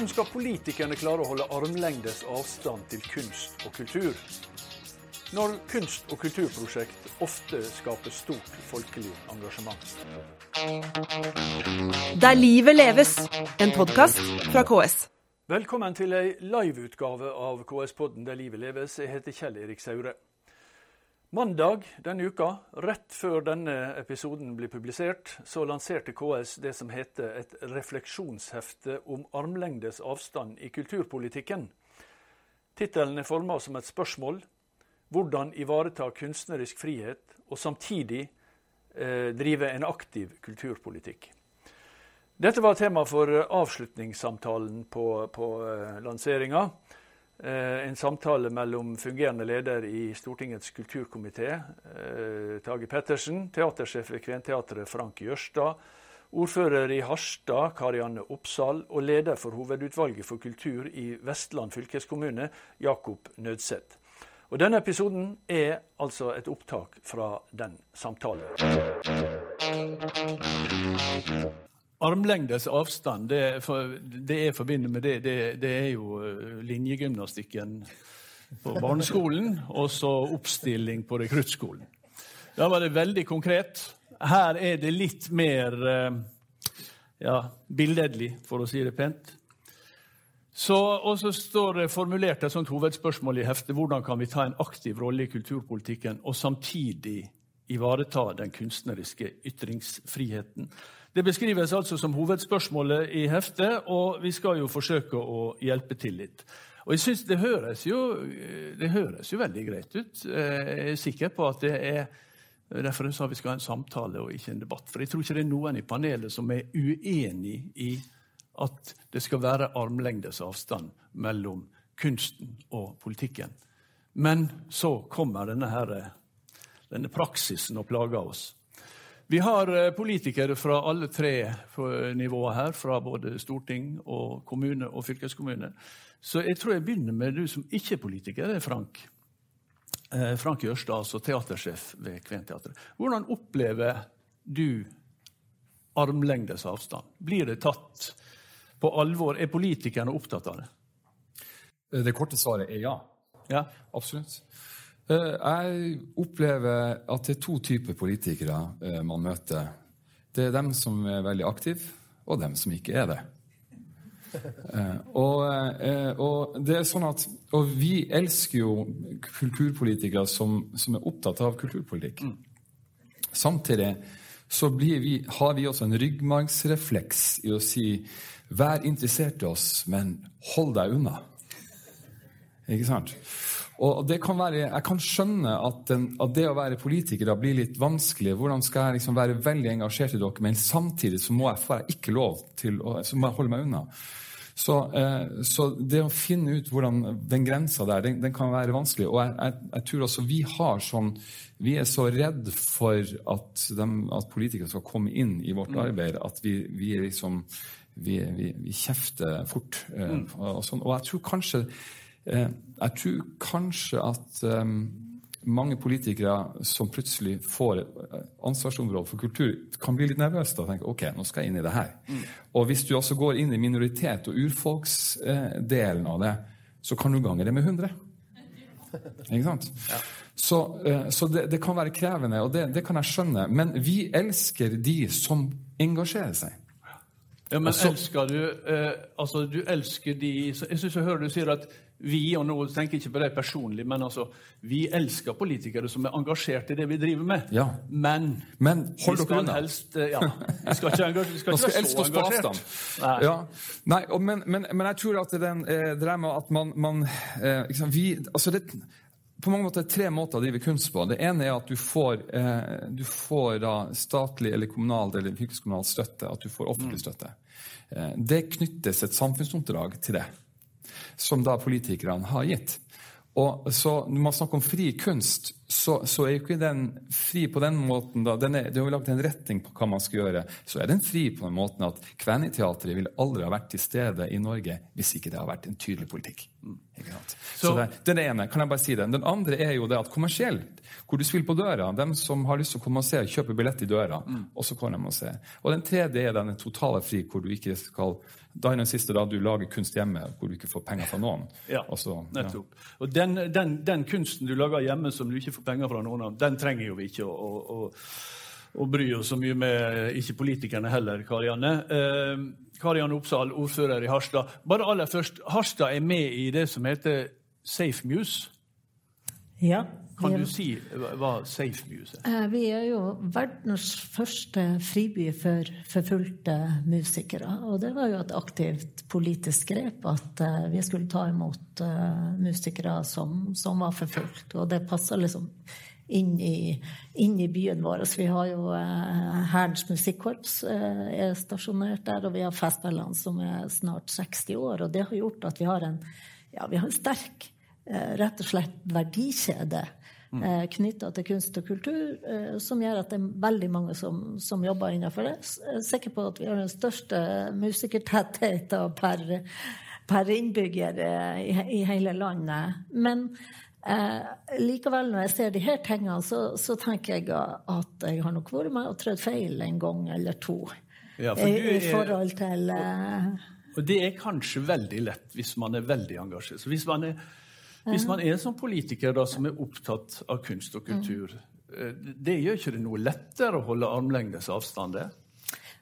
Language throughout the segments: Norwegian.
Hvordan skal politikerne klare å holde armlengdes avstand til kunst og kultur? Når kunst- og kulturprosjekt ofte skaper stort folkelig engasjement. Der livet leves, en podkast fra KS. Velkommen til ei liveutgave av KS-podden Der livet leves. Jeg heter Kjell Erik Saure. Mandag denne uka, rett før denne episoden blir publisert, så lanserte KS det som heter et refleksjonshefte om armlengdes avstand i kulturpolitikken. Tittelen er forma som et spørsmål. Hvordan ivareta kunstnerisk frihet og samtidig eh, drive en aktiv kulturpolitikk. Dette var tema for avslutningssamtalen på, på eh, lanseringa. Eh, en samtale mellom fungerende leder i Stortingets kulturkomité, eh, Tage Pettersen, teatersjef ved Kventeatret Frank Jørstad, ordfører i Harstad, Karianne Oppsal, og leder for Hovedutvalget for kultur i Vestland fylkeskommune, Jakob Nødseth. Og Denne episoden er altså et opptak fra den samtalen. Armlengdes avstand, det, for, det er forbundet med det, det, det er jo eh, linjegymnastikken på barneskolen, og så oppstilling på rekruttskolen. Da var det veldig konkret. Her er det litt mer eh, ja, billedlig, for å si det pent. Så, og så står det formulert et sånt hovedspørsmål i heftet. Hvordan kan vi ta en aktiv rolle i kulturpolitikken og samtidig ivareta den kunstneriske ytringsfriheten? Det beskrives altså som hovedspørsmålet i heftet, og vi skal jo forsøke å hjelpe til litt. Og jeg synes det høres, jo, det høres jo veldig greit ut. Jeg er sikker på at det er Derfor sa vi skal ha en samtale og ikke en debatt. For jeg tror ikke det er noen i panelet som er uenig i at det skal være armlengdes avstand mellom kunsten og politikken. Men så kommer denne, her, denne praksisen og plager oss. Vi har eh, politikere fra alle tre nivåer her, fra både storting og kommune og fylkeskommune. Så jeg tror jeg begynner med du som ikke er politiker, det er Frank. Eh, Frank Jørstad, altså teatersjef ved Kventeatret. Hvordan opplever du armlengdes avstand? Blir det tatt på alvor? Er politikerne opptatt av det? Det korte svaret er ja. Ja. Absolutt. Eh, jeg opplever at det er to typer politikere eh, man møter. Det er dem som er veldig aktive, og dem som ikke er det. Eh, og, og, det er sånn at, og vi elsker jo kulturpolitikere som, som er opptatt av kulturpolitikk. Samtidig så vi, har vi også en ryggmargsrefleks i å si vær interessert i oss, men hold deg unna. Ikke sant? Og det kan være, Jeg kan skjønne at, den, at det å være politiker blir litt vanskelig. Hvordan skal jeg liksom være veldig engasjert i dere, men samtidig så må jeg, får jeg ikke lov til å så må jeg holde meg unna. Så, eh, så, det å finne ut hvordan den grensa der, den, den kan være vanskelig. Og jeg, jeg, jeg, tror også vi har sånn Vi er så redd for at, de, at politikere skal komme inn i vårt mm. arbeid at vi, vi liksom vi, vi, vi kjefter fort. Eh, mm. og, sånn. og jeg tror kanskje Eh, jeg tror kanskje at um, mange politikere som plutselig får ansvarsområde for kultur, kan bli litt nervøse og tenke ok, nå skal jeg inn i det her. Mm. Og hvis du også går inn i minoritet- og urfolksdelen eh, av det, så kan du gange det med 100. Ikke sant? Ja. Så, eh, så det, det, kan være krevende, og det, det, kan jeg skjønne. Men vi elsker de som engasjerer seg. Ja, Men altså, elsker du eh, Altså, du elsker de Jeg syns jeg hører du sier at vi, og nå tenker jeg ikke på det personlig, men altså, vi elsker politikere som er engasjert i det vi driver med. Ja. Men, men dere unna. Helst, eh, ja, vi skal ikke, engasjere, vi skal ikke være så engasjert. Nei. Ja. Nei, og, men, men, men, jeg tror at den, eh, det der med at man, man eh, liksom, vi, altså det, på mange måter tre måter å drive kunst på. Det ene er at du får, eh, du får statlig eller kommunal eller fylkeskommunal støtte. At du får offentlig mm. støtte. Eh, det knyttes et samfunnsoppdrag til det som da politikerne har gitt. Og så Når man snakker om fri kunst, så, så er jo ikke den fri på den måten da, den er, Det er jo lagt en retning på hva man skal gjøre. Så er den fri på den måten at Kveniteatret ville aldri ha vært til stede i Norge hvis ikke det har vært en tydelig politikk. Så, det, Den ene, kan jeg bare si det. Den andre er jo det at kommersielt, hvor du spiller på døra, dem som har lyst til å komme og se, kjøper billett i døra, og så kommer de og ser. Og den tredje er den totale fri, hvor du ikke skal Da er den siste da du lager kunst hjemme, hvor du ikke får penger fra noen. Ja, så- ja. nettopp. Og den, den, den kunsten du lager hjemme som du ikke får penger fra noen av, den trenger jo vi ikke å, å, å, å bry oss så mye med, ikke politikerne heller, Karianne. Eh, Karianne Opsahl, ordfører i Harstad. Bare aller først, Harstad er med i det som heter Safe Muse. Ja. Kan du si hva Safe Muse er? eh, vi er jo verdens første friby for forfulgte musikere. Og det var jo et aktivt politisk grep at eh, vi skulle ta imot eh, musikere som, som var forfulgt. Og det passa liksom inn i, inn i byen vår. Så vi har jo eh, Hærens musikkorps eh, er stasjonert der, og vi har Festspillene som er snart 60 år. Og det har gjort at vi har en, ja, vi har en sterk eh, rett og slett verdikjede Mm. knytta til kunst og kultur, som gjør at det er veldig mange som, som jobber innenfor det. Jeg er sikker på at vi har den største musikertettheten per, per innbygger i, i hele landet. Men eh, likevel, når jeg ser de her tingene, så, så tenker jeg at jeg har nok vært med og trødd feil en gang eller to. Ja, for du I er- forhold til eh, Og det er kanskje veldig lett hvis man er veldig engasjert. Så hvis man er, hvis man er en sånn politiker da, som er opptatt av kunst og kultur, mm. det gjør ikke det noe lettere å holde armlengdes avstand? det?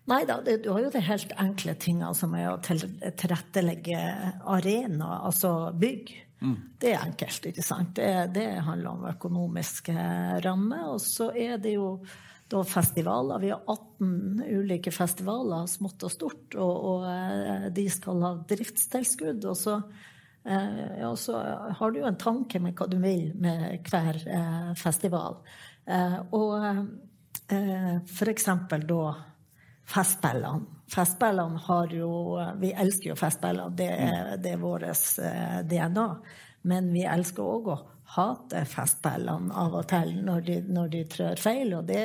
Nei da, du har jo de helt enkle tingene som er å tilrettelegge arena, altså bygg. Det er enkelt, ikke sant. Det, det handler om økonomiske rammer. Og så er det jo da festivaler. Vi har 18 ulike festivaler, smått og stort, og, og eh, de skal ha driftstilskudd. Og så, eh, ja, så har du jo en tanke med hva du vil med hver eh, festival. Eh, og eh, for eksempel da Festspillene. Festspillene har jo Vi elsker jo festspillene, det er, det er vårt eh, DNA. Men vi elsker òg å hate festspillene av og til når de, når de trør feil. Og det,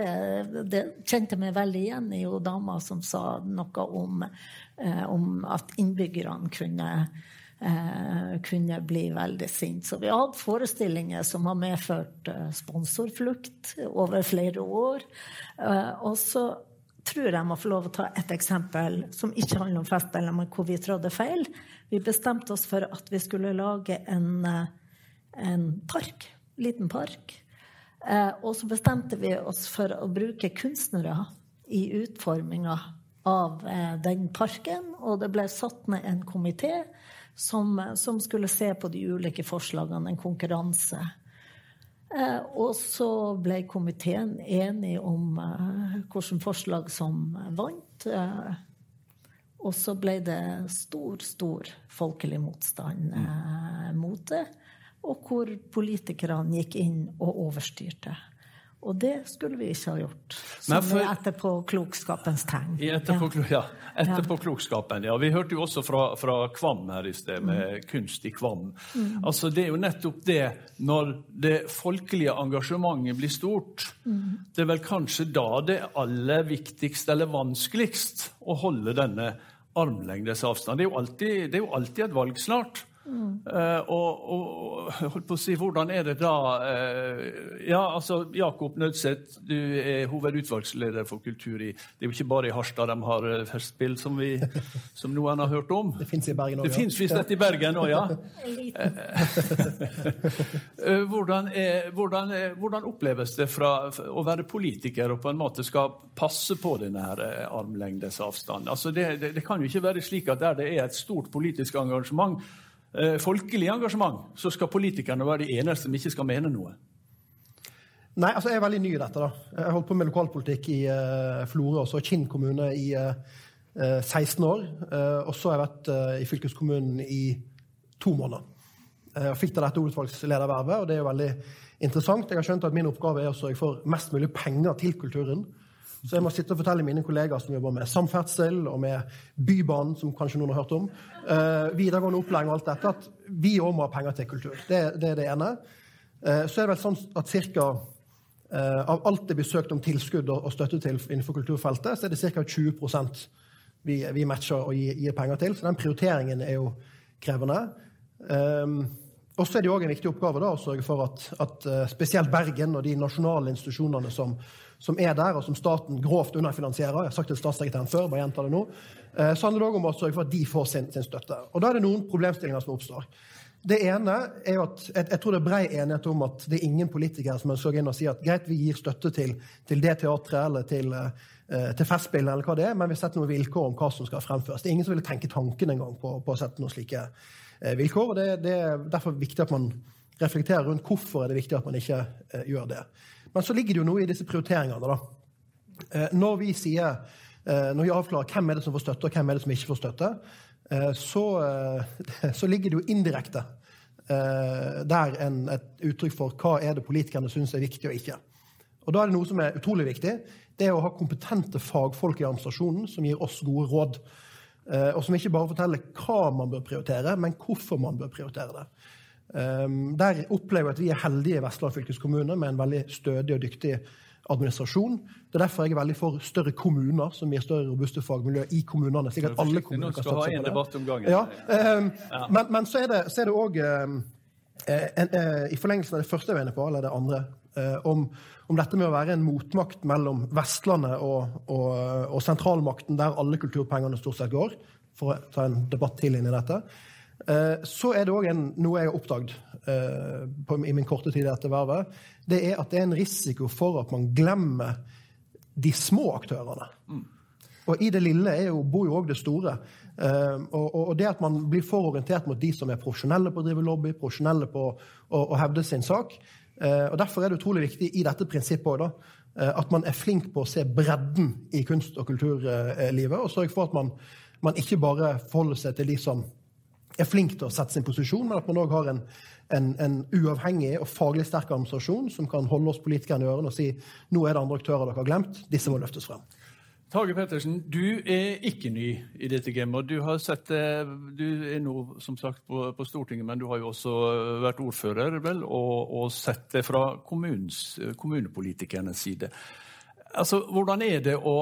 det kjente meg veldig igjen i jo dama som sa noe om, eh, om at innbyggerne kunne eh, kunne bli veldig sint. Så vi har hatt forestillinger som har medført sponsorflukt over flere år. Og så tror jeg må få lov å ta et eksempel som ikke handler om festspillene, men hvor vi trådde feil. Vi bestemte oss for at vi skulle lage en, eh, en park. Liten park. Eh, og så bestemte vi oss for å bruke kunstnere i utforminga av eh, den parken. Og det ble satt ned en komité som, som skulle se på de ulike forslagene, en konkurranse. Eh, og så ble komiteen enig om eh, hvilke forslag som vant. Eh, og så ble det stor, stor folkelig motstand eh, mot det. Og hvor politikerne gikk inn og overstyrte. Og det skulle vi ikke ha gjort. Nei, Som for- er etterpåklokskapens tegn. Etterpå, ja. ja, etterpåklokskapen, ja. Vi hørte jo også fra, fra Kvam her i sted, med kunst i Kvam. Altså, det er jo nettopp det, når det folkelige engasjementet blir stort, det er vel kanskje da det er aller viktigst eller vanskeligst å holde denne armlengdes avstand. Det er jo alltid, det er jo alltid et valg snart. Eh, og, og, og holdt på å si, hvordan er det da uh, Ja, altså, Jakob Nødseth, du er hovedutvalgsleder for kultur i Det er jo ikke bare i Harstad de har eh, festspill, som, vi, som noen har hørt om. Det fins i Bergen òg. Det fins visst et i Bergen òg, ja. uh, Hvordan, er, hvordan, er, hvordan oppleves det fra å være politiker og på en måte skal passe på denne her armlengdes avstand? Altså det, det, det kan jo ikke være slik at der det er et stort politisk engasjement, folkelig engasjement, så skal politikerne være de eneste som ikke skal mene noe. Nei, altså jeg er veldig ny i dette. da. Jeg holdt på med lokalpolitikk i uh, Florø og Kinn kommune i eh, eh, 16 år. Uh, og så har jeg vært uh, i fylkeskommunen i to måneder. Jeg fikk da dette utvalgsledervervet, og det er jo veldig interessant. Jeg har skjønt at min oppgave er å sørge for mest mulig penger til kulturen. Så jeg må sitte og fortelle mine kollegaer som jobber med samferdsel og med Bybanen, som kanskje noen har hørt om, eh, videregående opplæring og alt dette, at vi òg må ha penger til kultur. Det, det er det ene. Eh, så er det vel sånn at cirka eh, av alt det blir søkt om tilskudd og, og støtte til innenfor kulturfeltet, så er det ca. 20 vi, vi matcher og gir, gir penger til. Så den prioriteringen er jo krevende. Um, og så er det også en viktig oppgave da, å sørge for at, at uh, spesielt Bergen og de nasjonale institusjonene som, som, er der, og som staten grovt underfinansierer Jeg har sagt det til statssekretæren før, bare gjenta det nå. Uh, så handler det òg om å sørge for at de får sin, sin, støtte. Og da er det noen problemstillinger som oppstår. Det ene er jo at jeg, jeg tror det er brei enighet om at det er ingen politikere som ønsker å gå inn og si at greit, vi gir støtte til, til det teatret eller til uh, til Festspillene, eller hva det er, men vi setter noen vilkår om hva som skal fremføres. Det er ingen som ville tenke tanken engang på, på å sette noen slike Eh, vilkår. og det, det, er derfor viktig at man reflekterer rundt hvorfor er det viktig at man ikke eh, gjør det. Men så ligger det jo noe i disse prioriteringene. da. Eh, når vi sier, når vi avklarer hvem er det som får støtte, og hvem er det som ikke får støtte, så, så ligger det jo indirekte der en, et uttrykk for hva er det politikerne syns er viktig og ikke. Og da er det noe som er utrolig viktig. Det er å ha kompetente fagfolk i administrasjonen som gir oss gode råd. Eh, og som ikke bare forteller hva man bør prioritere, men hvorfor man bør prioritere det. Ehm, der opplever jeg at vi er heldige i Vestland fylkeskommune med en veldig stødig og dyktig administrasjon. Det er derfor jeg er veldig for større kommuner som gir større robuste fagmiljø i kommunene. slik at alle kommuner kan satse på det. Ja, um, ja. Men, men, så er det òg um, uh, I forlengelsen av det første jeg var inne på, eller det andre, uh, om om dette med å være en motmakt mellom Vestlandet og, og, og sentralmakten, der alle kulturpengene stort sett går, for å ta en debatt til inn i dette, eh, så er det òg noe jeg har oppdaget eh, i min korte tid i dette vervet. Det er at det er en risiko for at man glemmer de små aktørene. Mm. Og i det lille jo, bor jo òg det store. Uh, og, og, det at man blir for orientert mot de som er profesjonelle på å drive lobby, profesjonelle på å, å hevde sin sak, Eh, og Derfor er det utrolig viktig i dette prinsippet også, da, at man er flink på å se bredden i kunst- og kulturlivet, og sørge for at man, man, ikke bare forholder seg til de som er flink til å sette sin posisjon, men at man òg har en, en, en, uavhengig og faglig sterk administrasjon som kan holde oss politikerne i ørene og si nå er det andre aktører dere har glemt, disse må løftes frem. Tage Pettersen, du er ikke ny i dette gamet. Du, sett, du er nå som sagt på, på, Stortinget, men du har jo også vært ordfører vel, og, og sett det fra kommunepolitikernes side. Altså, Hvordan er det å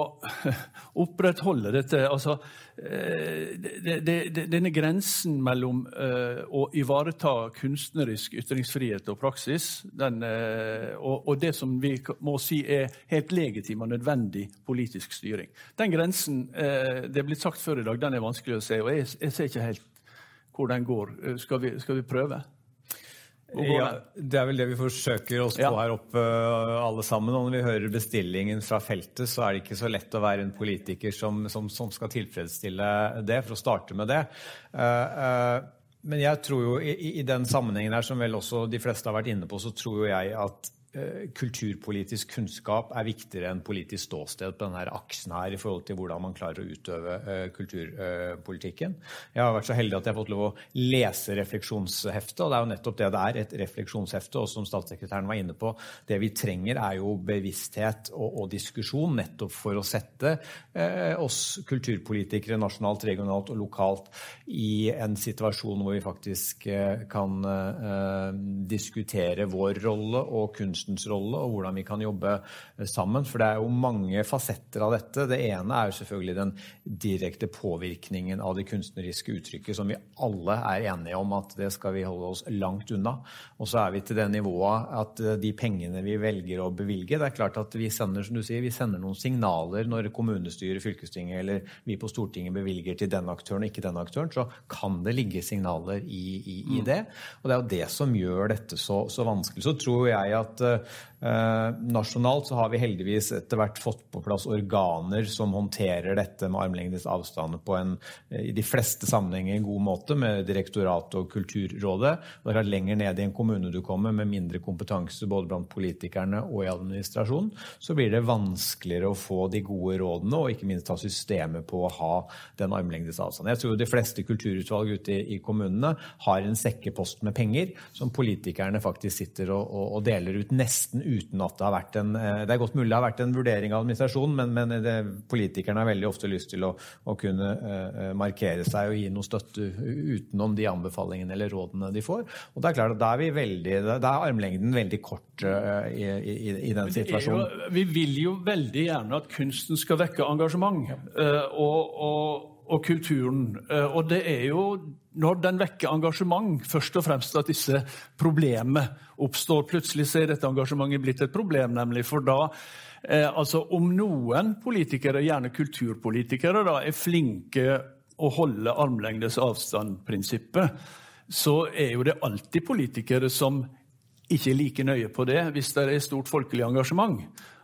opprettholde dette? Altså, eh, det, det, denne grensen mellom uh, å ivareta kunstnerisk ytringsfrihet og praksis, den, uh, og, og, det som vi må si er helt legitim og nødvendig politisk styring. Den grensen, det er blitt sagt før i dag, den er vanskelig å se, og jeg, jeg ser ikke helt hvor den går. Skal vi, skal vi prøve? Ja, Det er vel det vi forsøker oss på ja. her oppe alle sammen. Og når vi hører bestillingen fra feltet, så er det ikke så lett å være en politiker som, som, som skal tilfredsstille det, for å starte med det. Uh, uh, men jeg tror jo i, i, den sammenhengen her, som vel også de fleste har vært inne på, så tror jo jeg at Eh, kulturpolitisk kunnskap er viktigere enn politisk ståsted på denne aksen her i forhold til hvordan man klarer å utøve uh, kulturpolitikken. Uh, jeg har vært så heldig at jeg har fått lov å lese refleksjonsheftet, og det er jo nettopp det det er, et refleksjonshefte. Og som statssekretæren var inne på, det vi trenger er jo bevissthet og, og diskusjon nettopp for å sette eh, oss kulturpolitikere nasjonalt, regionalt og lokalt i en situasjon hvor vi faktisk kan diskutere vår rolle og kunst kunstens rolle og hvordan vi kan jobbe eh, sammen. For det er jo mange fasetter av dette. Det ene er jo selvfølgelig den direkte påvirkningen av det kunstneriske uttrykket, som vi alle er enige om at det skal vi holde oss langt unna. Og så er vi til det nivået at eh, de pengene vi velger å bevilge Det er klart at vi sender som du sier, vi sender noen signaler når kommunestyret, fylkestinget eller vi på Stortinget bevilger til denne aktøren og ikke denne aktøren, så kan det ligge signaler i, i, i mm. det. Og det er jo det som gjør dette så, så vanskelig. Så tror jeg at the Eh, nasjonalt så har vi heldigvis etter hvert fått på plass organer som håndterer dette med armlengdes avstand på en eh, i de fleste sammenhenger en god måte, med direktoratet og Kulturrådet. Og det er lenger ned i en kommune du kommer, med mindre kompetanse både blant politikerne og i administrasjonen, så blir det vanskeligere å få de gode rådene, og ikke minst ha systemet på å ha den armlengdes avstand. Jeg tror de fleste kulturutvalg ute i, i kommunene har en sekkepost med penger som politikerne faktisk sitter og, og, og deler ut nesten uten at det har vært en eh, Det er godt mulig det har vært en vurdering av administrasjonen, men, men det, politikerne har veldig ofte lyst til å, å kunne uh, markere seg og gi noe støtte utenom de anbefalingene eller rådene de får. Og det er klart at Da er vi veldig, da er armlengden veldig kort uh, i, i, i, den situasjonen. Jo, vi vil jo veldig gjerne at kunsten skal vekke engasjement. Uh, og, og og kulturen. Og det er jo når den vekker engasjement, først og fremst at disse problemene oppstår. Plutselig så er dette engasjementet blitt et problem, nemlig. For da eh, altså Om noen politikere, gjerne kulturpolitikere, da, er flinke å holde armlengdes avstand-prinsippet, så er jo det alltid politikere som ikke er like nøye på det hvis det er stort folkelig engasjement.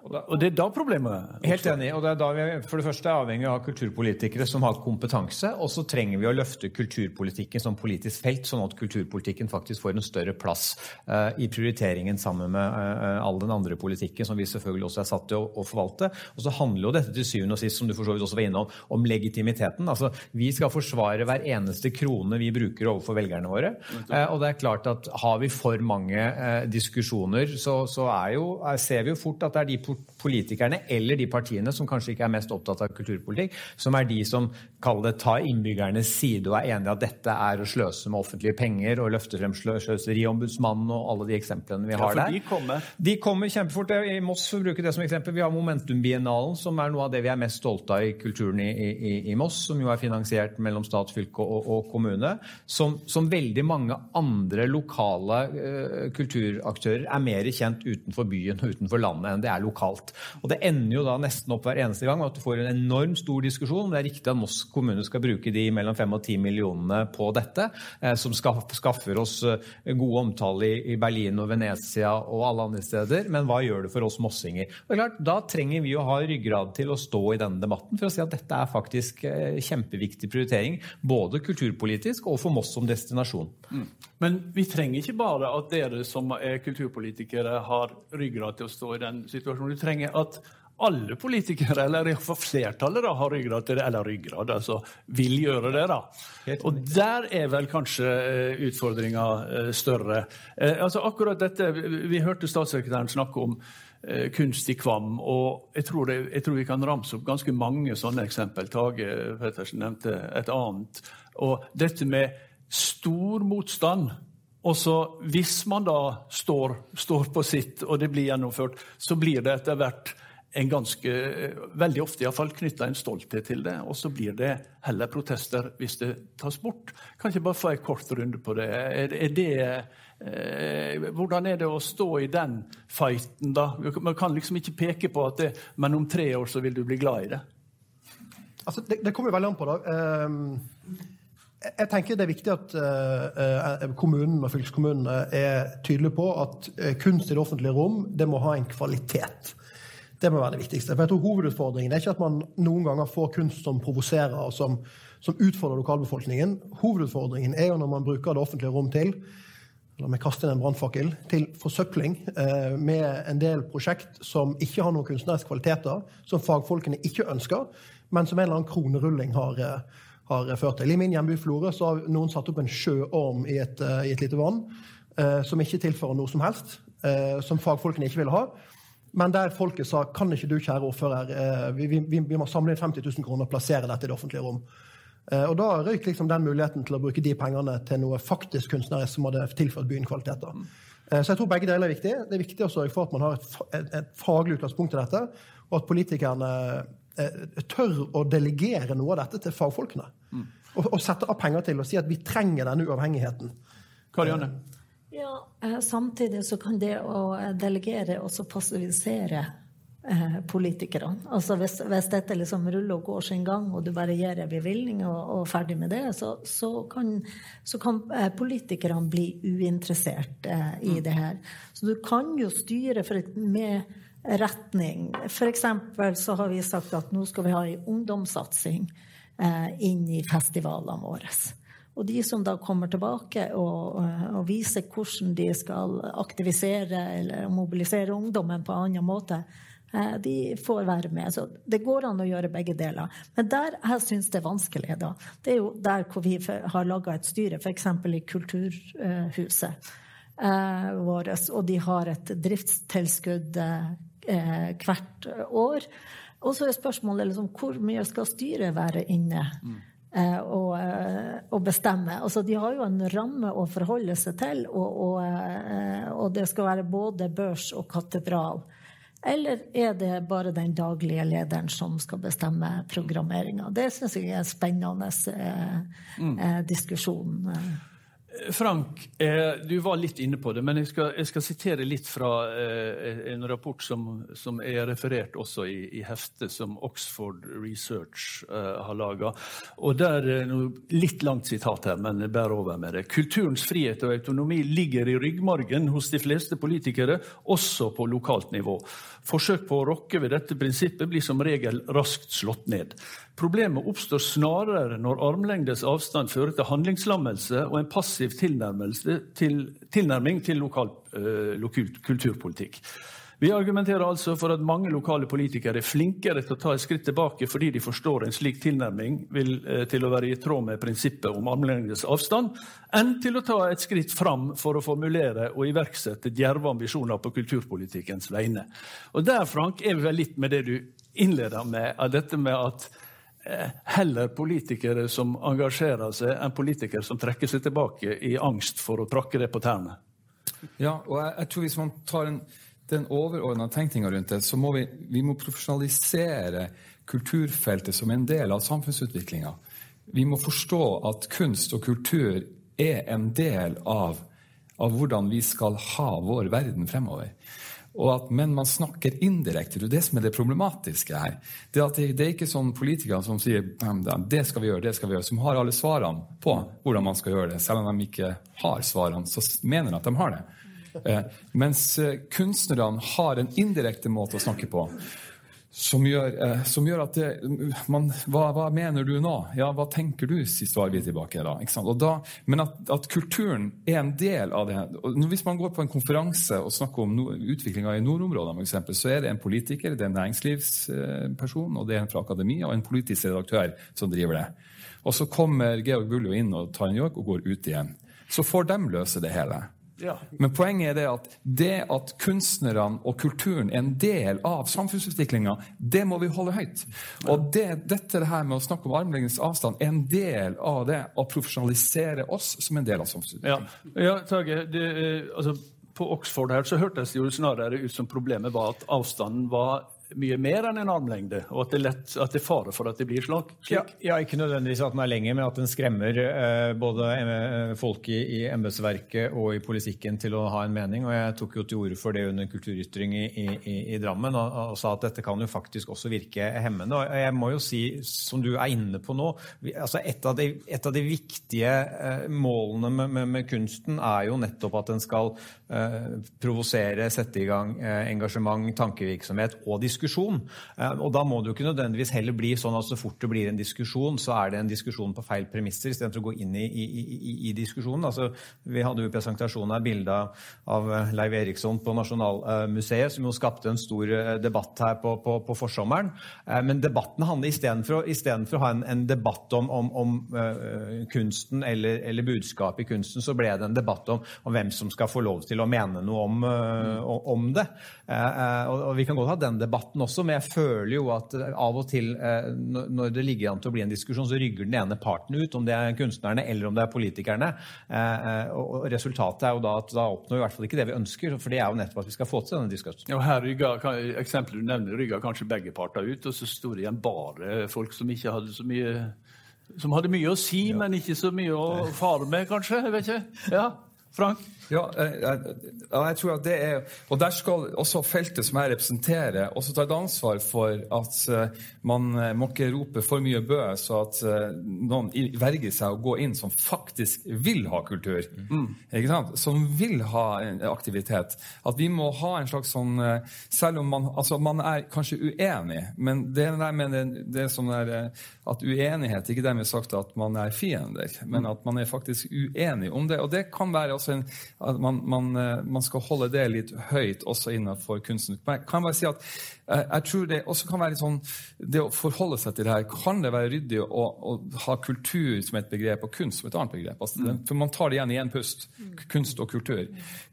Og det er da problemet oppstår. Helt enig. og det er da vi for det første er avhengig av kulturpolitikere som har kompetanse. Og så trenger vi å løfte kulturpolitikken som politisk felt, sånn at kulturpolitikken faktisk får en større plass uh, i prioriteringen sammen med uh, all den andre politikken som vi selvfølgelig også er satt til å, å, forvalte. Og så handler jo dette til syvende og sist, som du for så vidt også var innom, om legitimiteten. Altså, Vi skal forsvare hver eneste krone vi bruker overfor velgerne våre. Uh, og det er klart at har vi for mange diskusjoner, så, så jo, ser vi jo fort at det er de politikerne eller de partiene som kanskje ikke er mest opptatt av kulturpolitikk, som er de som kaller det tar innbyggernes side og er enig i at dette er å sløse med offentlige penger og løfte frem sløseriombudsmannen og alle de eksemplene vi har ja, der. De kommer. de kommer kjempefort. I Moss for å bruke det som eksempel, vi har Momentum-biennalen, som er noe av det vi er mest stolte av i kulturen i, i, i Moss, som jo er finansiert mellom stat, fylke og, og kommune. Som, som, veldig mange andre lokale uh, kulturaktører er mer kjent utenfor byen og utenfor landet enn det er lokalt. Og Det ender jo da nesten opp hver eneste gang med at du får en enormt stor diskusjon om det er riktig at Moss kommune skal bruke de mellom 5 og 10 millionene på dette, eh, som skaffer oss eh, god omtale i Berlin og Venezia og alle andre steder. Men hva gjør det for oss mossinger? Og klart, Da trenger vi å ha ryggrad til å stå i denne debatten for å si at dette er faktisk eh, kjempeviktig prioritering, både kulturpolitisk og for Moss som destinasjon. Mm. Men vi trenger ikke bare at dere som er kulturpolitikere har ryggrad til å stå i den situasjonen. Vi trenger at alle politikere, eller iallfall flertallet, da, har ryggrad til det, eller ryggrad, altså vil gjøre det. da. Og der er vel kanskje uh, utfordringa uh, større. Uh, altså akkurat dette, Vi hørte statssekretæren snakke om kunst i Kvam, og jeg tror, det, jeg tror, vi kan ramse opp ganske mange sånne eksempel. Tage Pettersen nevnte et annet. Og dette med stor motstand. Og så Hvis man da står, står på sitt, og det blir gjennomført, så blir det etter hvert en ganske, veldig ofte iallfall knytta en stolthet til det. Og så blir det heller protester hvis det tas bort. Kan ikke bare få en kort runde på det? Er, er det eh, hvordan er det å stå i den fighten, da? Man kan liksom ikke peke på at det, men om tre år så vil du bli glad i det. Altså, det, det kommer veldig an på, da. Um, jeg tenker det er viktig at uh, kommunen og fylkeskommunene er tydelige på at kunst i det offentlige rom det må ha en kvalitet. Det må være det viktigste. For jeg tror Hovedutfordringen er ikke at man noen ganger får kunst som provoserer og som, som, utfordrer lokalbefolkningen. Hovedutfordringen er jo når man bruker det offentlige rom til la meg kaste inn en brannfakkel, til forsøpling eh, med en del prosjekt som ikke har noen kunstneriske kvaliteter, som fagfolkene ikke ønsker, men som en eller annen kronerulling har, eh, har ført til. I min hjemby Florø så har noen satt opp en sjøorm i et, eh, i et lite vann eh, som ikke tilfører noe som helst, eh, som fagfolkene ikke ville ha. Men der folket sa kan ikke du, kjære ordfører, eh, vi, vi, vi, må samle inn 50 000 kroner og plassere dette i det offentlige rom. Eh, og da røyk liksom den muligheten til å bruke de pengene til noe faktisk kunstnerisk som hadde tilført byen kvaliteter. Eh, så jeg tror begge deler er viktig. Det er viktig å sørge for at man har et, et, et faglig utgangspunkt i dette, og at politikerne tør å delegere noe av dette til fagfolkene. Og, og, sette av penger til og si at vi trenger denne uavhengigheten. Karianne? Ja, eh, Samtidig så kan det å delegere også passivisere eh, politikerne. Altså hvis, hvis, dette liksom ruller og går sin gang, og du bare gir en bevilgning og, og, ferdig med det, så, så kan, så kan eh, politikerne bli uinteressert eh, i mm. det her. Så du kan jo styre for, med retning. F.eks. så har vi sagt at nå skal vi ha en ungdomssatsing eh, inn i festivalene våre. Og de som da kommer tilbake og, og, viser hvordan de skal aktivisere eller mobilisere ungdommen på en annen måte, eh, de får være med. Så det går an å gjøre begge deler. Men der jeg syns det er vanskelig, da, det er jo der hvor vi har laga et styre, f.eks. i Kulturhuset eh, vårt, og de har et driftstilskudd eh, hvert år. Og så er spørsmålet liksom, hvor mye skal styret være inne? Mm og, og, bestemme. Altså, de har jo en ramme å forholde seg til, og, og, eh, og, det skal være både børs og katedral. Eller er det bare den daglige lederen som skal bestemme programmeringa? Det syns jeg er en spennende eh, mm. diskusjon. Frank, eh, du var litt inne på det, men jeg skal, jeg skal sitere litt fra eh, en rapport som, som, er referert også i, i heftet som Oxford Research eh, har laga. Og der er noe litt langt sitat her, men bær over med det. Kulturens frihet og autonomi ligger i ryggmargen hos de fleste politikere, også på lokalt nivå. Forsøk på å rokke ved dette prinsippet blir som regel raskt slått ned. Problemet oppstår snarere når armlengdes avstand fører til handlingslammelse og en passiv til, tilnærming til lokal uh, kulturpolitikk. Vi argumenterer altså for at mange lokale politikere er flinkere til å ta et skritt tilbake fordi de forstår en slik tilnærming vil, uh, til å være i tråd med prinsippet om armlengdes avstand, enn til å ta et skritt fram for å formulere og iverksette djerve ambisjoner på kulturpolitikkens vegne. Og Der Frank, er vi vel litt med det du innleder med, av dette med at Eh, heller politikere som engasjerer seg, enn politikere som trekker seg tilbake i angst for å trakke det på tærne. Ja, og jeg, jeg tror hvis man tar en, den overordna tenkninga rundt det, så må vi, vi må profesjonalisere kulturfeltet som en del av samfunnsutviklinga. Vi må forstå at kunst og kultur er en del av, av hvordan vi skal ha vår verden fremover. At, men man snakker indirekte. Det er det som er det problematiske her. Det, det, det er ikke sånn politikere som sier det skal vi gjøre, det skal vi gjøre, som har alle svarene på hvordan man skal gjøre det. Selv om de ikke har svarene, så mener de at de har det. Eh, mens eh, kunstnerne har en indirekte måte å snakke på som gjør, eh, som gjør, at det, man, hva, hva, mener du nå? Ja, hva tenker du, svarer vi tilbake. da, da men at, at, kulturen er en del av det. Og hvis man går på en konferanse og snakker om no, utviklinga i nordområdene, så er det en politiker, det er en næringslivsperson, og det er en fra akademia og en politisk redaktør som driver det. Og så kommer Georg Buljo inn og tar en joik og går ut igjen. Så får de løse det hele. Ja. Men poenget er det at det at kunstnerne og kulturen er en del av samfunnsutviklinga, det må vi holde høyt. Og det, dette det her med å snakke om armlengdes avstand er en del av det å profesjonalisere oss som en del av samfunnsutviklinga. Ja, ja Tage, det, altså, på Oxford her så hørtes det jo snarere ut som problemet var at avstanden var mye mer enn en armlengde, og at det, lett, at det er fare for at det blir slag? Ja, ja, ikke nødvendigvis at den er lenger, men at den skremmer eh, både eh, folk i, i embetsverket og i politikken til å ha en mening. og Jeg tok jo til orde for det under kulturytring i, i, i Drammen og, og, sa at dette kan jo faktisk også virke hemmende. og Jeg må jo si, som du er inne på nå, altså et, av de, et, av de, viktige eh, målene med, med, med, kunsten er jo nettopp at den skal eh, provosere, sette i gang eh, engasjement, tankevirksomhet og diskusjon diskusjon. Eh, og da må det jo ikke nødvendigvis heller bli sånn at så fort det blir en diskusjon, så er det en diskusjon på feil premisser, istedenfor å gå inn i, i, i, i diskusjonen. Altså, vi hadde jo presentasjonen av bilde av eh, Leiv Eriksson på Nasjonalmuseet, som jo skapte en stor eh, debatt her på, på, på forsommeren. Men debatten handler istedenfor å ha en, en debatt om, om, om kunsten eller, eller budskapet i kunsten, så ble det en debatt om, om, hvem som skal få lov til å mene noe om, om det. Og, og vi kan godt ha den debatten debatten også, men jeg føler jo at eh, av og til eh, når det ligger an til å bli en diskusjon, så rygger den ene parten ut, om det er kunstnerne eller om det er politikerne. Eh, og resultatet er jo da at da oppnår vi i hvert fall ikke det vi ønsker, for det er jo nettopp at vi skal få til denne diskusjonen. Ja, her rygger, Eksempelet du nevner, rygger kanskje begge parter ut, og så sto det igjen bare folk som ikke hadde så mye som hadde mye å si, men ikke så mye å fare med, kanskje? Jeg vet ikke. Ja, Frank? Ja, jeg, jeg, tror at det er Og der skal også feltet som jeg representerer, også ta et ansvar for at uh, man uh, må ikke rope for mye bø, så at noen verger seg å gå inn som faktisk vil ha kultur. Mm. Ikke sant? Som vil ha aktivitet. At vi må ha en slags sånn Selv om man, altså, man er kanskje uenig, men det, der med det, det er sånn at uenighet ikke dermed sagt at man er fiender, men mm. at man er faktisk uenig om det. Og det kan være også en at man, man, eh, man, skal holde det litt høyt også innenfor kunsten. Men jeg kan bare si at eh, jeg tror det også kan være litt sånn, det å forholde seg til det her, kan det være ryddig å, å ha kultur som et begrep og kunst som et annet begrep? Altså, mm. For man tar det igjen i én pust. Kunst og kultur.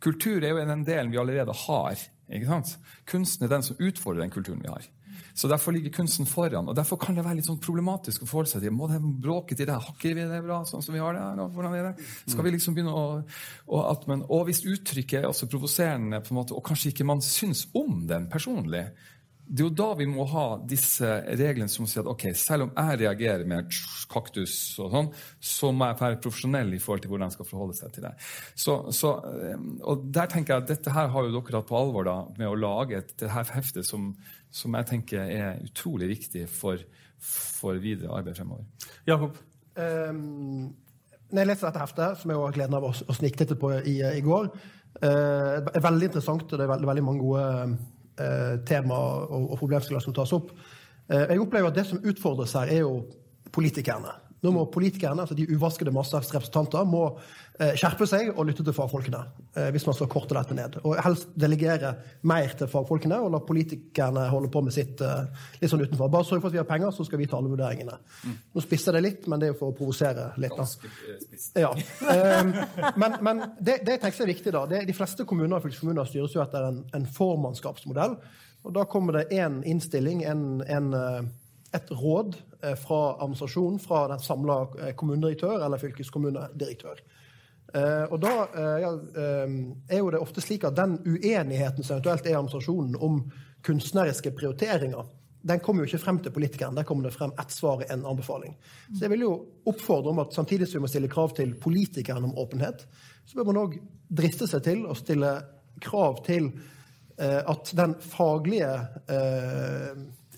Kultur er jo den delen vi allerede har. ikke sant? Kunsten er den som utfordrer den kulturen vi har. Så derfor ligger kunsten foran. Og derfor kan det være litt sånn problematisk å forholde seg til. Må det bråke til det? Hakker vi det bra sånn som vi har det? Eller hvordan er det? Skal vi liksom begynne å, å at, men, Og hvis uttrykket er også provoserende, på en måte, og kanskje ikke man syns om den personlig, det er jo da vi må ha disse reglene som sier at ok, selv om jeg reagerer med kaktus og sånn, så må jeg være profesjonell i forhold til hvordan jeg skal forholde seg til det. Så, så, eh, og der tenker jeg at Dette her har jo dere tatt på alvor da, med å lage et det her heftet som, som, jeg tenker er utrolig viktig for, for videre arbeid fremover. Jakob? Um, når jeg leser dette heftet, som jeg har gleden av å, snikte sniktitte på i, i går, uh, er veldig interessant, og det er veldig, veldig mange gode tema og, og problemstillinger som tas opp. Eh, jeg opplever at Det som utfordres her, er jo politikerne. Nå må politikerne, altså De uvaskede massers representanter må eh, skjerpe seg og lytte til fagfolkene. Eh, hvis man skal korte dette ned. Og helst delegere mer til fagfolkene og la politikerne holde på med sitt eh, litt sånn utenfor. Bare sørg for at vi har penger, så skal vi ta alle vurderingene. Nå spisser det litt, men det er jo for å provosere litt. Da. Ja. Eh, men, men det, det, jeg tenker er viktig, da, de fleste kommuner og fylkeskommuner styres jo etter en, en formannskapsmodell. Og da kommer det én innstilling, en, en et råd eh, fra administrasjonen, fra den samla eh, kommunedirektør eller fylkeskommunedirektør. Eh, og da er jo det ofte slik at den uenigheten som eventuelt er i administrasjonen om kunstneriske prioriteringer, den kommer jo ikke frem til politikeren. Der kommer det frem ett svar, i en anbefaling. Så jeg vil jo oppfordre om at samtidig som vi må stille krav til politikeren om åpenhet, så bør man òg driste seg til å stille krav til at den faglige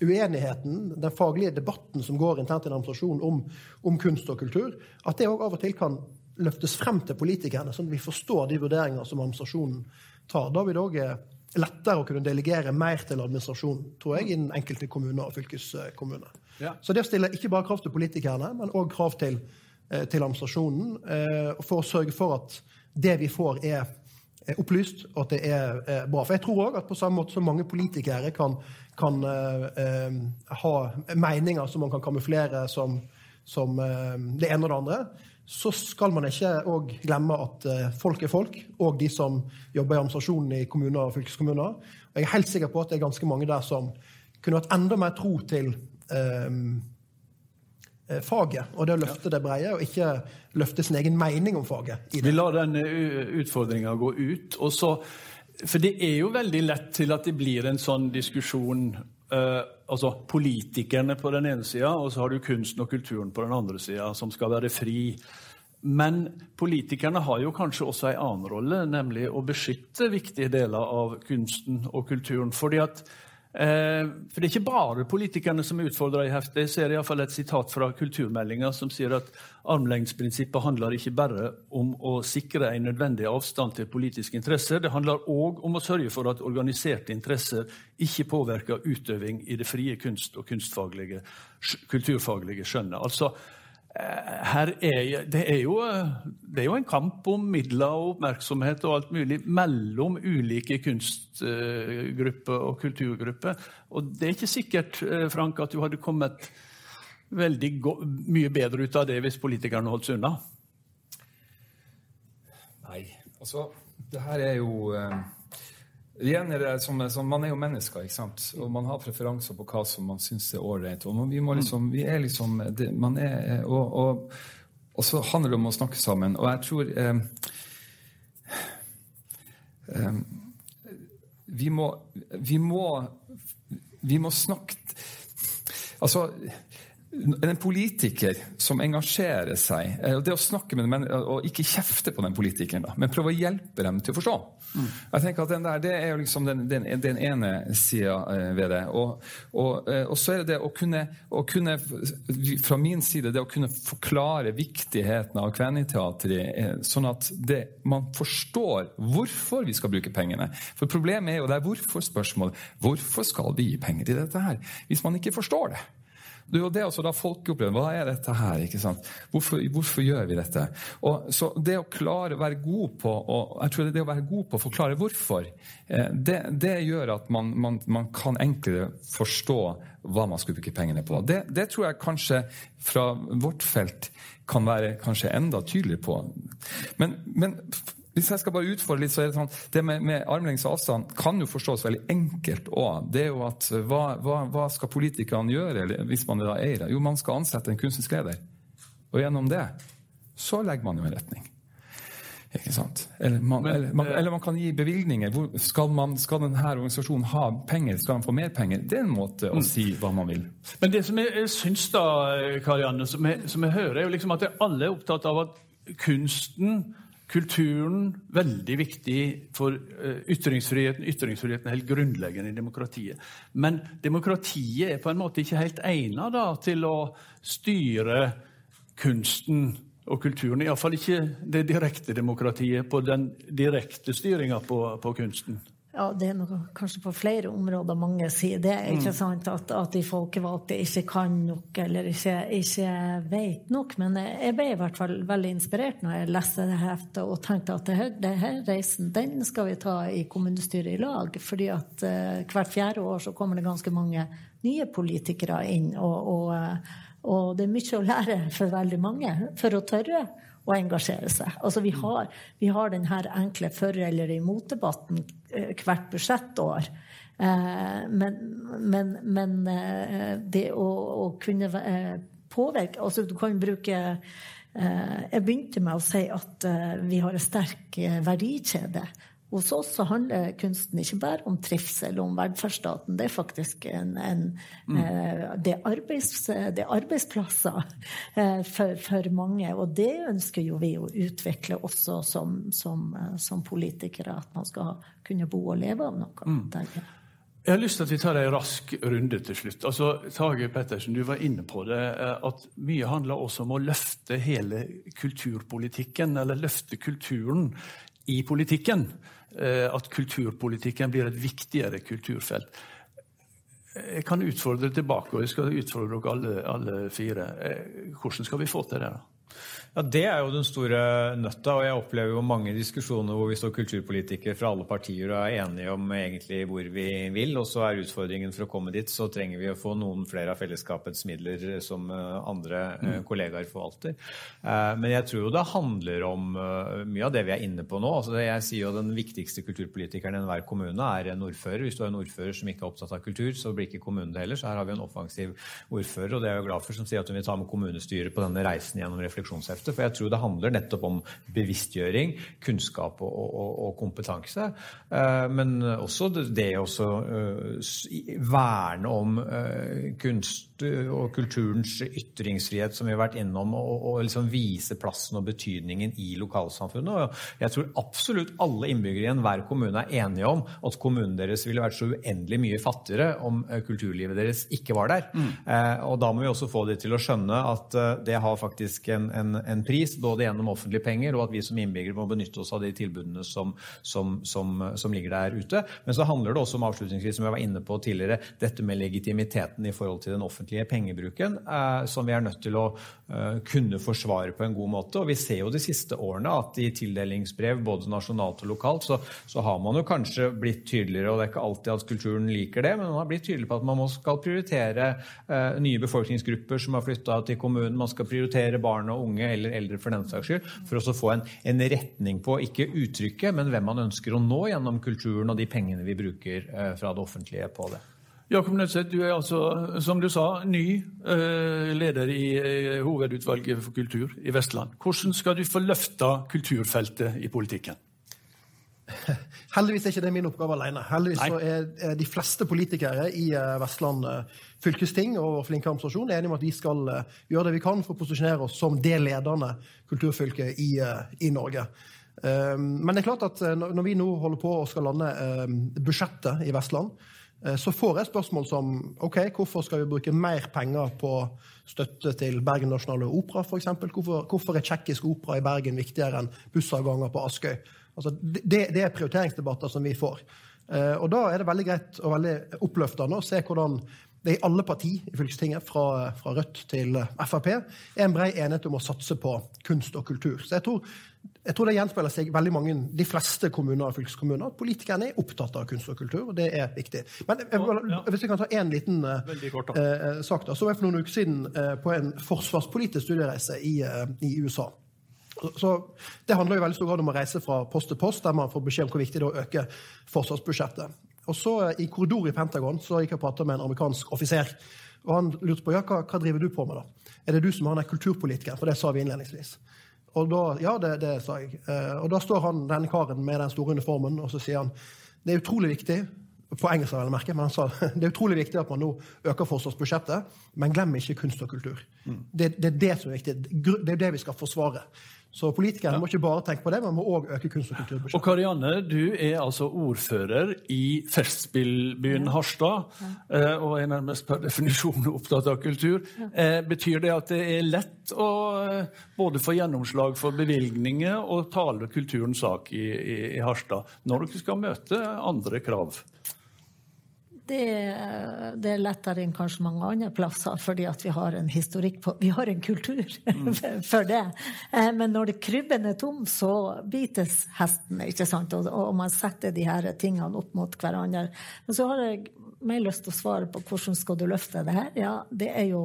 uenigheten, den faglige debatten som går internt i en administrasjon om, om, kunst og kultur, at det òg av og til kan løftes frem til politikerne, sånn at vi forstår de vurderinger som administrasjonen tar. Da vil det òg eh, lettere å kunne delegere mer til administrasjonen, tror jeg, i den enkelte kommune og fylkeskommune. Ja. Så det å stille ikke bare krav til politikerne, men òg krav til, eh, til administrasjonen, eh, for å sørge for at det vi får, er opplyst, og at det er bra. For jeg tror òg at på samme måte som mange politikere kan kan eh, ha meninger som man kan kamuflere som, som eh, det ene og det andre, så skal man ikke òg glemme at eh, folk er folk, og de som jobber i administrasjonen i kommuner og fylkeskommuner. Og jeg er helt sikker på at det er ganske mange der som kunne hatt enda mer tro til eh, faget og det å løfte det breie, og ikke løfte sin egen mening om faget. Vi lar den utfordringa gå ut. og så for det er jo veldig lett til at det blir en sånn diskusjon eh, altså Politikerne på den ene sida, og så har du kunsten og kulturen på den andre sida, som skal være fri. Men politikerne har jo kanskje også en annen rolle, nemlig å beskytte viktige deler av kunsten og kulturen. fordi at for det er ikke bare politikerne som er utfordra i heftet. Jeg ser iallfall et sitat fra kulturmeldinga som sier at armlengdsprinsippet handler ikke bare om å sikre en nødvendig avstand til politiske interesser, det handler òg om å sørge for at organiserte interesser ikke påvirker utøving i det frie kunst- og kulturfaglige skjønnet. Altså, her er, det, er jo, det, er jo, en kamp om midler og oppmerksomhet og alt mulig mellom ulike kunstgrupper og kulturgrupper. Og det er ikke sikkert eh, Frank, at du hadde kommet veldig mye bedre ut av det hvis politikerne holdt seg unna. Nei, altså Det her er jo eh, Igjen er det som, som, Man er jo mennesker, ikke sant? og man har preferanser på hva som man syns er ålreit. Vi, må liksom, vi er liksom og, og, og, så handler det om å snakke sammen. Og jeg tror eh, eh, vi, må, vi må Vi må snakke Altså en politiker som engasjerer seg, eh, det å snakke med dem, og ikke kjefte på den politikeren, men prøve å hjelpe dem til å forstå. Mm. Jeg tenker at den der, Det er jo liksom den, den, den ene sida eh, ved det. Og, og, eh, og, så er det det å kunne, å kunne, Fra min side det å kunne forklare viktigheten av Kveniteatret, sånn at det, man forstår hvorfor vi skal bruke pengene. For problemet er jo det er hvorfor-spørsmål. Hvorfor skal vi gi penger til dette her? Hvis man ikke forstår det. Det er jo det også da folk opplever. Hva er dette her? ikke sant? Hvorfor, hvorfor gjør vi dette? Og, så det å klare å være god på og jeg tror det å være god på å forklare hvorfor, eh, det, det gjør at man, man, man, kan enklere forstå hva man skulle bruke pengene på. Det, det, tror jeg kanskje fra vårt felt kan være kanskje enda tydeligere på. Men, men hvis jeg skal bare utfordre litt, så er det sånn Det med, med armlengdes avstand kan jo forstås veldig enkelt òg. Det er jo at hva, hva, hva skal politikerne gjøre hvis man er eier? Jo, man skal ansette en kunstnerisk leder. Og gjennom det så legger man jo en retning. Ikke sant? Eller man, Men, eller, man, eh, eller man kan gi bevilgninger. Skal, man, skal denne organisasjonen ha penger? Skal den få mer penger? Det er en måte Mm. å si hva man vil. Men det som jeg, jeg syns, da, Karianne, som jeg, som jeg hører, er jo liksom at alle er opptatt av at kunsten, kulturen, veldig viktig for eh, ytringsfriheten. Ytringsfriheten er helt grunnleggende i demokratiet. Men demokratiet er på en måte ikke helt egnet til å styre kunsten og kulturen. Iallfall ikke det direkte demokratiet på den direkte styringa på, på kunsten. Ja, det er noe, kanskje på flere områder mange sier det. ikke sant, At, at de folkevalgte ikke kan nok eller ikke, ikke vet nok. Men jeg, ble i hvert fall veldig inspirert når jeg leste det heftet og tenkte at det her, det her reisen den skal vi ta i kommunestyret i lag. fordi at uh, hvert fjerde år så kommer det ganske mange nye politikere inn. og, og eh, og det er mye å lære for veldig mange for å tørre å engasjere seg. Altså vi har, vi har den her enkle for- eller imot-debatten eh, hvert budsjettår. Eh, men, men, men eh, det å, å kunne påvirke Altså du kan bruke Jeg begynte med å si at vi har en sterk verdikjede. Hos oss så handler kunsten ikke bare om trivsel om velferdsstaten. Det er faktisk en, en eh, det, arbeids, det er arbeidsplasser eh, for, for mange. Og det ønsker jo vi å utvikle også som, som, eh, som politikere. At man skal kunne bo og leve av noe. Mm. jeg. Har lyst til at vi tar en rask runde til slutt. Altså, Tage Pettersen, du var inne på det, at mye handler også om å løfte hele kulturpolitikken, eller løfte kulturen i politikken. Eh, At kulturpolitikken blir et viktigere kulturfelt. Jeg kan utfordre tilbake, og jeg skal utfordre dere alle, alle fire. Eh, Hvordan skal vi få til det? da? Ja, Det er jo den store nøtta, og jeg opplever jo mange diskusjoner hvor vi står kulturpolitikere fra alle partier og er enige om egentlig hvor vi vil, og så er utfordringen for å komme dit, så trenger vi å få noen flere av fellesskapets midler som eh, andre mm. kollegaer forvalter. Eh, Men jeg tror jo det handler om eh, mye av det vi er inne på nå. Altså jeg sier jo Den viktigste kulturpolitikeren i enhver kommune er en ordfører. Hvis du har en ordfører som ikke er opptatt av kultur, så blir ikke kommunen det heller. Så her har vi en offensiv ordfører, og det er jeg jo glad for, som sier at hun vil ta med kommunestyret på denne reisen gjennom refleksjonsheftet. For jeg tror det handler nettopp om bevisstgjøring, kunnskap og, og, og kompetanse. Eh, Men også det, å eh, verne om eh, kunst og kulturens ytringsfrihet, som vi har vært innom, og, og liksom vise plassen og betydningen i lokalsamfunnet. Og jeg tror absolutt alle innbyggere i enhver kommune er enige om at kommunen deres ville vært så uendelig mye fattigere om kulturlivet deres ikke var der. Mm. og da må vi også få de til å skjønne at det har faktisk en, en, en pris, både gjennom offentlige penger og at vi som innbyggere må benytte oss av de tilbudene som, som, som, som ligger der ute. Men så handler det også om avslutningsvis, som jeg var inne på tidligere, dette med legitimiteten i forhold til den offentlige pengebruken, eh, som vi er nødt til å eh, kunne forsvare på en god måte. Og vi ser jo de siste årene at i tildelingsbrev, både nasjonalt og lokalt, så, så har man jo kanskje blitt tydeligere, og det er ikke alltid at kulturen liker det, men man har blitt tydelig på at man skal prioritere eh, nye befolkningsgrupper som har flytta til kommunen, man skal prioritere barn og unge eller eldre for den saks skyld, for å få en, en retning på ikke uttrykket, men hvem man ønsker å nå gjennom kulturen og de pengene vi bruker eh, fra det offentlige på det. Jakob Nødseth, du er altså, som du sa, ny eh, leder i eh, Hovedutvalget for kultur i Vestland. Hvordan skal du få løfta kulturfeltet i politikken? Heldigvis er ikke det min oppgave alene. Heldigvis Nei. så er de fleste politikere i eh, Vestland eh, fylkesting og flinke administrasjon enige om at vi skal eh, gjøre det vi kan for å posisjonere oss som det ledende kulturfylket i, i Norge. Eh, Men det er klart at når vi nå holder på og skal lande budsjettet i Vestland, så får jeg spørsmål som ok, hvorfor skal vi bruke mer penger på støtte til Bergen Nasjonale Opera f.eks.? Hvorfor, hvorfor er tsjekkisk opera i Bergen viktigere enn bussavganger på Askøy? Altså, det, det er prioriteringsdebatter som vi får. Eh, og da er det veldig greit og veldig oppløftende å se hvordan det i alle partier i fylkestinget, fra, fra Rødt til Frp, er en brei enighet om å satse på kunst og kultur. Så jeg tror, jeg tror det gjenspeiler seg veldig mange, de fleste kommuner og fylkeskommuner, at politikerne er opptatt av kunst og kultur, og det er viktig. Men jeg, Ja. hvis vi kan ta én liten eh, kort, da. eh, sak, da, så var jeg for noen uker siden eh, på en forsvarspolitisk studiereise i, eh, i USA. Så Det handler i veldig stor grad om å reise fra post til post, der man får beskjed om hvor viktig det er å øke forsvarsbudsjettet. Og så I korridor i Pentagon så gikk jeg og pratet med en amerikansk offiser. og Han lurte på ja, hva, hva driver du på med. da? Er det du som er kulturpolitiker? For det sa vi innledningsvis. Og da, ja, det, det sa jeg. Eh, og da står han, denne karen med den store uniformen og så sier han det er utrolig viktig på engelsk, vel merke, men han sa det er utrolig viktig at man nå øker forsvarsbudsjettet, men glem ikke kunst og kultur. Mm. Det, det, er det som er viktig. Det er det vi skal forsvare. Så politikerne ja. må ikke bare tenke på det, men må òg øke kunst- og kulturbudsjettet. Og Karianne, du er altså ordfører i Festspillbyen ja. Harstad, ja. Eh, og er nærmest per definisjon opptatt av kultur. Ja. betyr det at det er lett å eh, både få gjennomslag for bevilgninger og tale kulturens sak i, i, i Harstad, når dere skal møte andre krav? Det, det, er lettere enn kanskje mange andre plasser, fordi at vi har en historikk på Vi har en kultur mm. for det. Eh, men når det krybben er tom, så bites hesten, ikke sant? Og, og, man setter de her tingene opp mot hverandre. Men så har jeg mer lyst til å svare på hvordan skal du løfte det her. Ja, det er jo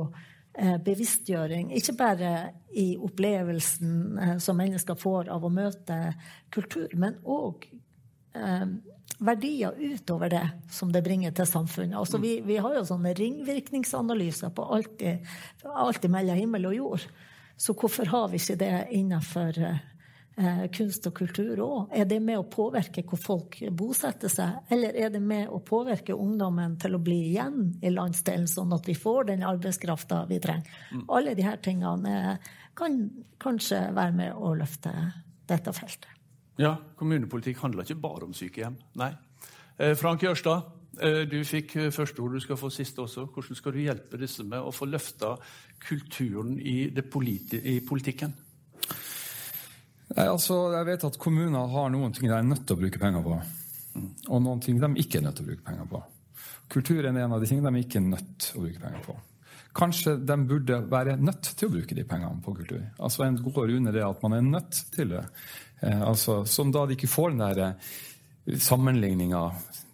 eh, bevisstgjøring. Ikke bare i opplevelsen eh, som mennesker får av å møte kultur, men òg verdier utover det som det bringer til samfunnet. Altså, vi, vi, har jo sånne ringvirkningsanalyser på alt, alt mellom himmel og jord. Så hvorfor har vi ikke det innenfor eh, kunst og kultur òg? Er det med å påvirke hvor folk bosetter seg, eller er det med å påvirke ungdommen til å bli igjen i landsdelen, sånn at vi får den arbeidskrafta vi trenger? Mm. Alle disse tingene kan kanskje være med å løfte dette feltet. Ja, kommunepolitikk handler ikke bare om sykehjem. Nei. Eh, Frank Jørstad, eh, du fikk eh, første ord, du skal få siste også. Hvordan skal du hjelpe disse med å få løfta kulturen i, politi i politikken? Nei, altså, jeg vet at kommuner har noen ting de er nødt til å bruke penger på. Og noen ting de ikke er nødt til å bruke penger på. Kulturen er en av de tingene de ikke er nødt til å bruke penger på. Kanskje de burde være nødt til å bruke de pengene på kultur. Altså En går under det at man er nødt til det. Eh, altså, som da de ikke får den der eh, sammenligninga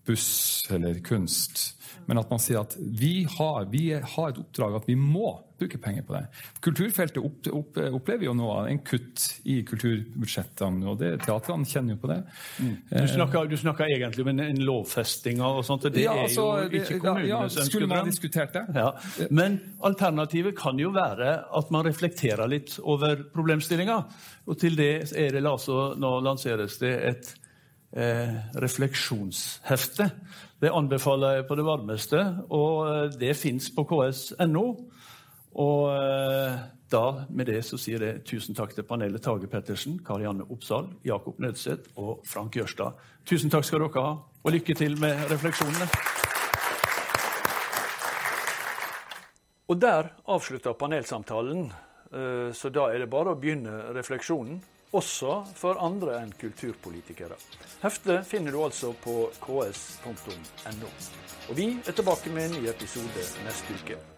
buss eller kunst, men at man sier at vi har, vi har, et oppdrag at vi må bruke penger på det. Kulturfeltet opp, opp, opplever jo nå en kutt i kulturbudsjettene, og det, teatrene kjenner jo på det. Mm. Du, snakker, du, snakker, egentlig om en, en lovfesting og sånt, og det ja, altså, er jo ikke kommunenes ja, ja, Skulle man diskutert det? Ja. Men alternativet kan jo være at man reflekterer litt over problemstillinga. Og til det er det altså, nå lanseres det et eh, refleksjonshefte. Det anbefaler jeg på det varmeste, og eh, det fins på ks.no. Og eh, da, med det så sier jeg tusen takk til panelet Tage Pettersen, Karianne Oppsal, Jakob Nødseth og Frank Jørstad. Tusen takk skal dere ha, og lykke til med refleksjonene. Og der avslutta panelsamtalen, eh, så da er det bare å begynne refleksjonen også for andre enn kulturpolitikere. Heftet finner du altså på ks.no. Og vi er tilbake med en ny episode neste uke.